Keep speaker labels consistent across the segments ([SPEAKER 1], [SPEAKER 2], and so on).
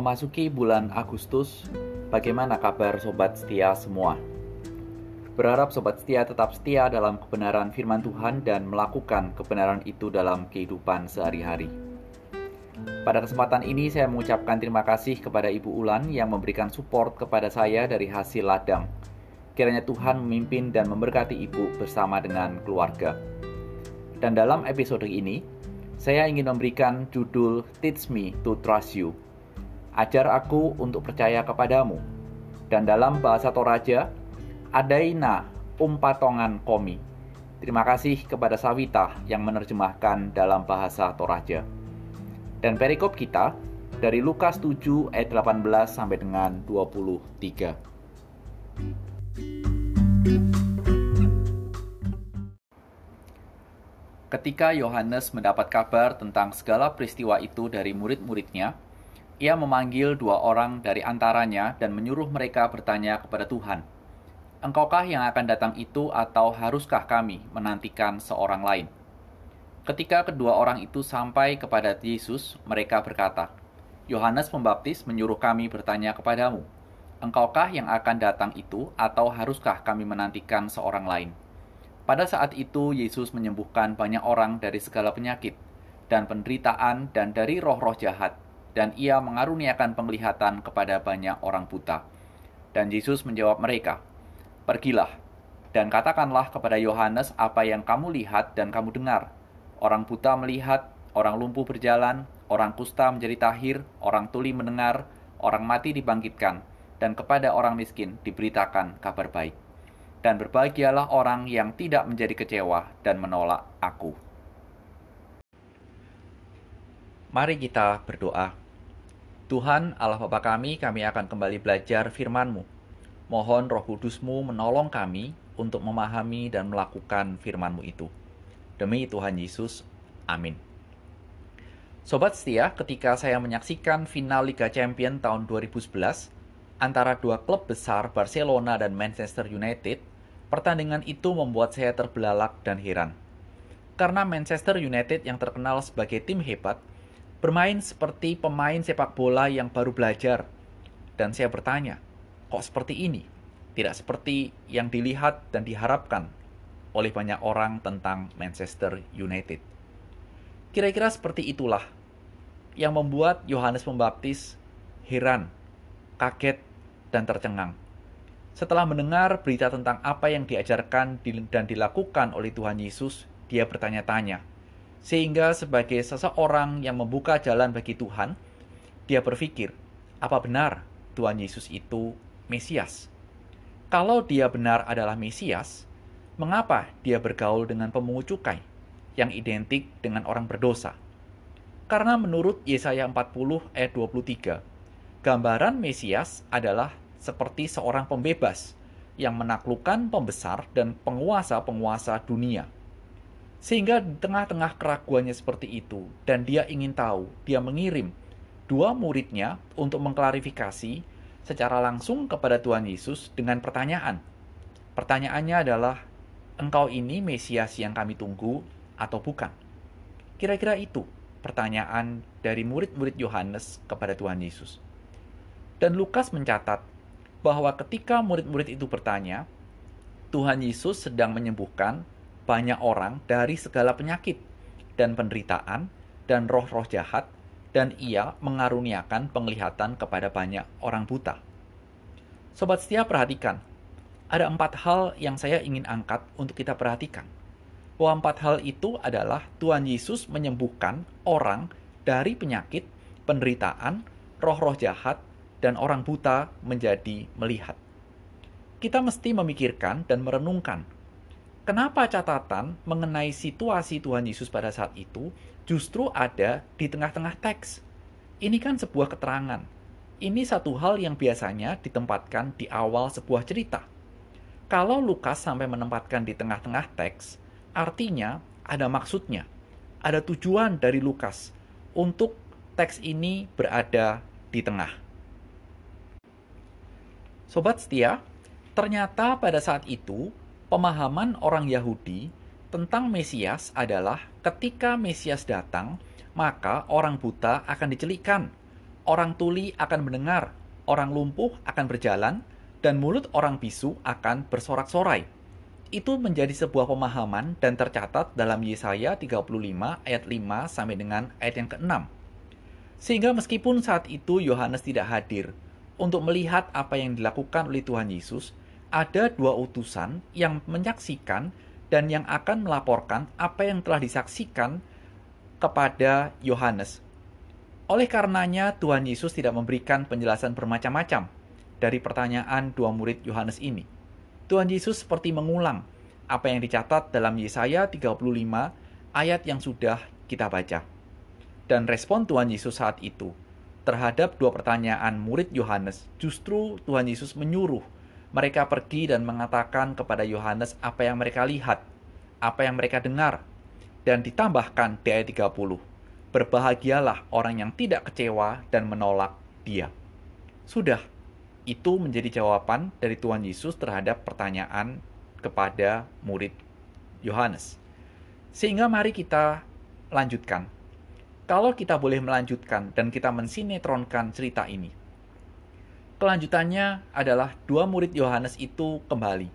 [SPEAKER 1] Memasuki bulan Agustus, bagaimana kabar sobat setia semua? Berharap sobat setia tetap setia dalam kebenaran firman Tuhan dan melakukan kebenaran itu dalam kehidupan sehari-hari. Pada kesempatan ini saya mengucapkan terima kasih kepada Ibu Ulan yang memberikan support kepada saya dari hasil ladang. Kiranya Tuhan memimpin dan memberkati Ibu bersama dengan keluarga. Dan dalam episode ini, saya ingin memberikan judul Teach Me to Trust You Ajar aku untuk percaya kepadamu. Dan dalam bahasa Toraja, Adaina umpatongan komi. Terima kasih kepada Sawita yang menerjemahkan dalam bahasa Toraja. Dan perikop kita dari Lukas 7 ayat 18 sampai dengan 23. Ketika Yohanes mendapat kabar tentang segala peristiwa itu dari murid-muridnya, ia memanggil dua orang dari antaranya dan menyuruh mereka bertanya kepada Tuhan, Engkaukah yang akan datang itu atau haruskah kami menantikan seorang lain? Ketika kedua orang itu sampai kepada Yesus, mereka berkata, Yohanes Pembaptis menyuruh kami bertanya kepadamu, Engkaukah yang akan datang itu atau haruskah kami menantikan seorang lain? Pada saat itu Yesus menyembuhkan banyak orang dari segala penyakit dan penderitaan dan dari roh-roh jahat dan ia mengaruniakan penglihatan kepada banyak orang buta. Dan Yesus menjawab mereka, Pergilah, dan katakanlah kepada Yohanes apa yang kamu lihat dan kamu dengar. Orang buta melihat, orang lumpuh berjalan, orang kusta menjadi tahir, orang tuli mendengar, orang mati dibangkitkan, dan kepada orang miskin diberitakan kabar baik. Dan berbahagialah orang yang tidak menjadi kecewa dan menolak aku. Mari kita berdoa. Tuhan Allah Bapa kami, kami akan kembali belajar firman-Mu. Mohon roh kudus-Mu menolong kami untuk memahami dan melakukan firman-Mu itu. Demi Tuhan Yesus, amin. Sobat setia, ketika saya menyaksikan final Liga Champion tahun 2011 antara dua klub besar Barcelona dan Manchester United, pertandingan itu membuat saya terbelalak dan heran. Karena Manchester United yang terkenal sebagai tim hebat bermain seperti pemain sepak bola yang baru belajar. Dan saya bertanya, kok seperti ini? Tidak seperti yang dilihat dan diharapkan oleh banyak orang tentang Manchester United. Kira-kira seperti itulah yang membuat Yohanes Pembaptis heran, kaget, dan tercengang. Setelah mendengar berita tentang apa yang diajarkan dan dilakukan oleh Tuhan Yesus, dia bertanya-tanya, sehingga sebagai seseorang yang membuka jalan bagi Tuhan, dia berpikir, apa benar Tuhan Yesus itu Mesias? Kalau dia benar adalah Mesias, mengapa dia bergaul dengan pemungut cukai yang identik dengan orang berdosa? Karena menurut Yesaya 40 ayat 23, gambaran Mesias adalah seperti seorang pembebas yang menaklukkan pembesar dan penguasa-penguasa dunia sehingga di tengah-tengah keraguannya seperti itu, dan dia ingin tahu, dia mengirim dua muridnya untuk mengklarifikasi secara langsung kepada Tuhan Yesus dengan pertanyaan. Pertanyaannya adalah, engkau ini Mesias yang kami tunggu atau bukan? Kira-kira itu pertanyaan dari murid-murid Yohanes kepada Tuhan Yesus. Dan Lukas mencatat bahwa ketika murid-murid itu bertanya, Tuhan Yesus sedang menyembuhkan banyak orang dari segala penyakit dan penderitaan dan roh-roh jahat, dan ia mengaruniakan penglihatan kepada banyak orang buta. Sobat setia perhatikan, ada empat hal yang saya ingin angkat untuk kita perhatikan. Bahwa empat hal itu adalah Tuhan Yesus menyembuhkan orang dari penyakit, penderitaan, roh-roh jahat, dan orang buta menjadi melihat. Kita mesti memikirkan dan merenungkan Kenapa catatan mengenai situasi Tuhan Yesus pada saat itu justru ada di tengah-tengah teks? Ini kan sebuah keterangan. Ini satu hal yang biasanya ditempatkan di awal sebuah cerita. Kalau Lukas sampai menempatkan di tengah-tengah teks, artinya ada maksudnya, ada tujuan dari Lukas untuk teks ini berada di tengah. Sobat setia, ternyata pada saat itu Pemahaman orang Yahudi tentang Mesias adalah ketika Mesias datang, maka orang buta akan dicelikkan, orang tuli akan mendengar, orang lumpuh akan berjalan, dan mulut orang bisu akan bersorak-sorai. Itu menjadi sebuah pemahaman dan tercatat dalam Yesaya 35 ayat 5 sampai dengan ayat yang ke-6. Sehingga meskipun saat itu Yohanes tidak hadir untuk melihat apa yang dilakukan oleh Tuhan Yesus, ada dua utusan yang menyaksikan dan yang akan melaporkan apa yang telah disaksikan kepada Yohanes. Oleh karenanya, Tuhan Yesus tidak memberikan penjelasan bermacam-macam dari pertanyaan dua murid Yohanes ini. Tuhan Yesus seperti mengulang apa yang dicatat dalam Yesaya 35 ayat yang sudah kita baca. Dan respon Tuhan Yesus saat itu terhadap dua pertanyaan murid Yohanes, justru Tuhan Yesus menyuruh mereka pergi dan mengatakan kepada Yohanes apa yang mereka lihat, apa yang mereka dengar. Dan ditambahkan di ayat 30, berbahagialah orang yang tidak kecewa dan menolak dia. Sudah, itu menjadi jawaban dari Tuhan Yesus terhadap pertanyaan kepada murid Yohanes. Sehingga mari kita lanjutkan. Kalau kita boleh melanjutkan dan kita mensinetronkan cerita ini. Kelanjutannya adalah dua murid Yohanes itu kembali.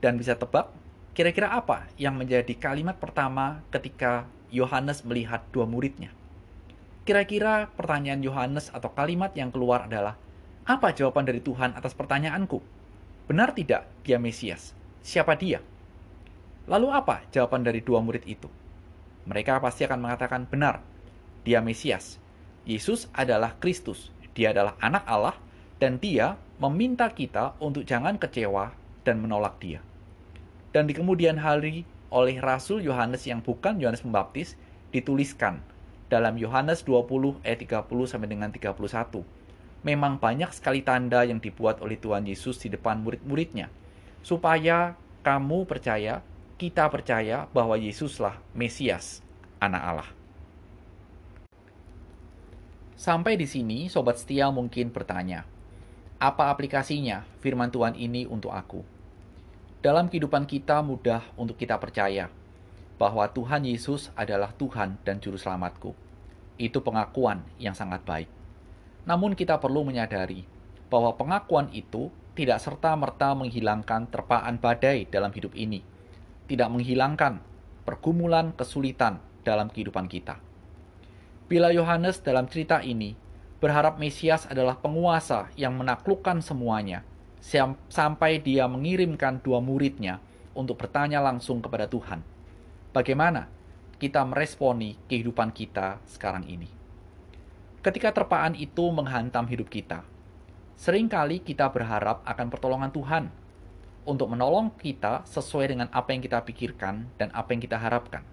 [SPEAKER 1] Dan bisa tebak kira-kira apa yang menjadi kalimat pertama ketika Yohanes melihat dua muridnya? Kira-kira pertanyaan Yohanes atau kalimat yang keluar adalah, apa jawaban dari Tuhan atas pertanyaanku? Benar tidak dia Mesias? Siapa dia? Lalu apa jawaban dari dua murid itu? Mereka pasti akan mengatakan benar, dia Mesias. Yesus adalah Kristus, dia adalah anak Allah, dan dia meminta kita untuk jangan kecewa dan menolak dia. Dan di kemudian hari oleh Rasul Yohanes yang bukan Yohanes Pembaptis dituliskan dalam Yohanes 20 ayat 30 sampai dengan 31 memang banyak sekali tanda yang dibuat oleh Tuhan Yesus di depan murid-muridnya, supaya kamu percaya, kita percaya bahwa Yesuslah Mesias, Anak Allah. Sampai di sini, sobat setia mungkin bertanya, apa aplikasinya firman Tuhan ini untuk aku? Dalam kehidupan kita mudah untuk kita percaya bahwa Tuhan Yesus adalah Tuhan dan Juru Selamatku. Itu pengakuan yang sangat baik. Namun kita perlu menyadari bahwa pengakuan itu tidak serta-merta menghilangkan terpaan badai dalam hidup ini, tidak menghilangkan pergumulan kesulitan dalam kehidupan kita. Bila Yohanes dalam cerita ini berharap Mesias adalah penguasa yang menaklukkan semuanya, sampai dia mengirimkan dua muridnya untuk bertanya langsung kepada Tuhan. Bagaimana kita meresponi kehidupan kita sekarang ini? Ketika terpaan itu menghantam hidup kita, sering kali kita berharap akan pertolongan Tuhan untuk menolong kita sesuai dengan apa yang kita pikirkan dan apa yang kita harapkan.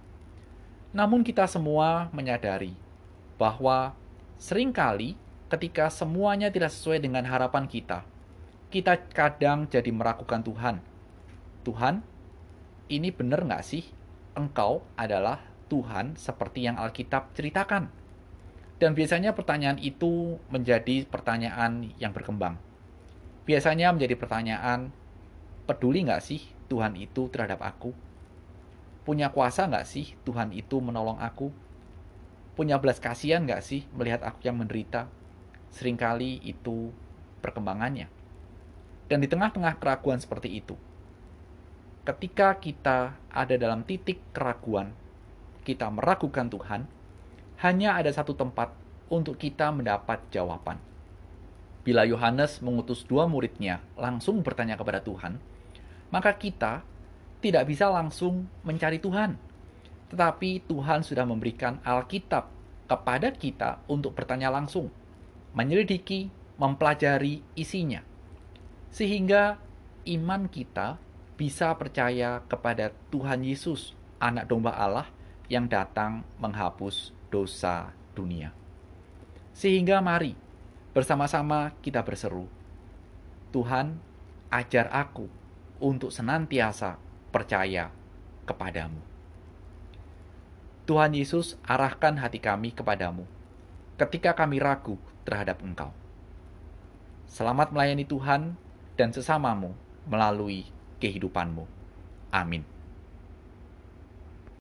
[SPEAKER 1] Namun kita semua menyadari bahwa sering kali ketika semuanya tidak sesuai dengan harapan kita, kita kadang jadi meragukan Tuhan. Tuhan, ini benar nggak sih? Engkau adalah Tuhan seperti yang Alkitab ceritakan dan biasanya pertanyaan itu menjadi pertanyaan yang berkembang. Biasanya menjadi pertanyaan, peduli nggak sih Tuhan itu terhadap aku? Punya kuasa nggak sih Tuhan itu menolong aku? Punya belas kasihan nggak sih melihat aku yang menderita? Seringkali itu perkembangannya. Dan di tengah-tengah keraguan seperti itu, ketika kita ada dalam titik keraguan, kita meragukan Tuhan, hanya ada satu tempat untuk kita mendapat jawaban. Bila Yohanes mengutus dua muridnya langsung bertanya kepada Tuhan, maka kita tidak bisa langsung mencari Tuhan. Tetapi Tuhan sudah memberikan Alkitab kepada kita untuk bertanya langsung, menyelidiki, mempelajari isinya. Sehingga iman kita bisa percaya kepada Tuhan Yesus, anak domba Allah yang datang menghapus dosa dunia. Sehingga mari bersama-sama kita berseru, Tuhan ajar aku untuk senantiasa percaya kepadamu. Tuhan Yesus arahkan hati kami kepadamu ketika kami ragu terhadap Engkau. Selamat melayani Tuhan dan sesamamu melalui kehidupanmu. Amin.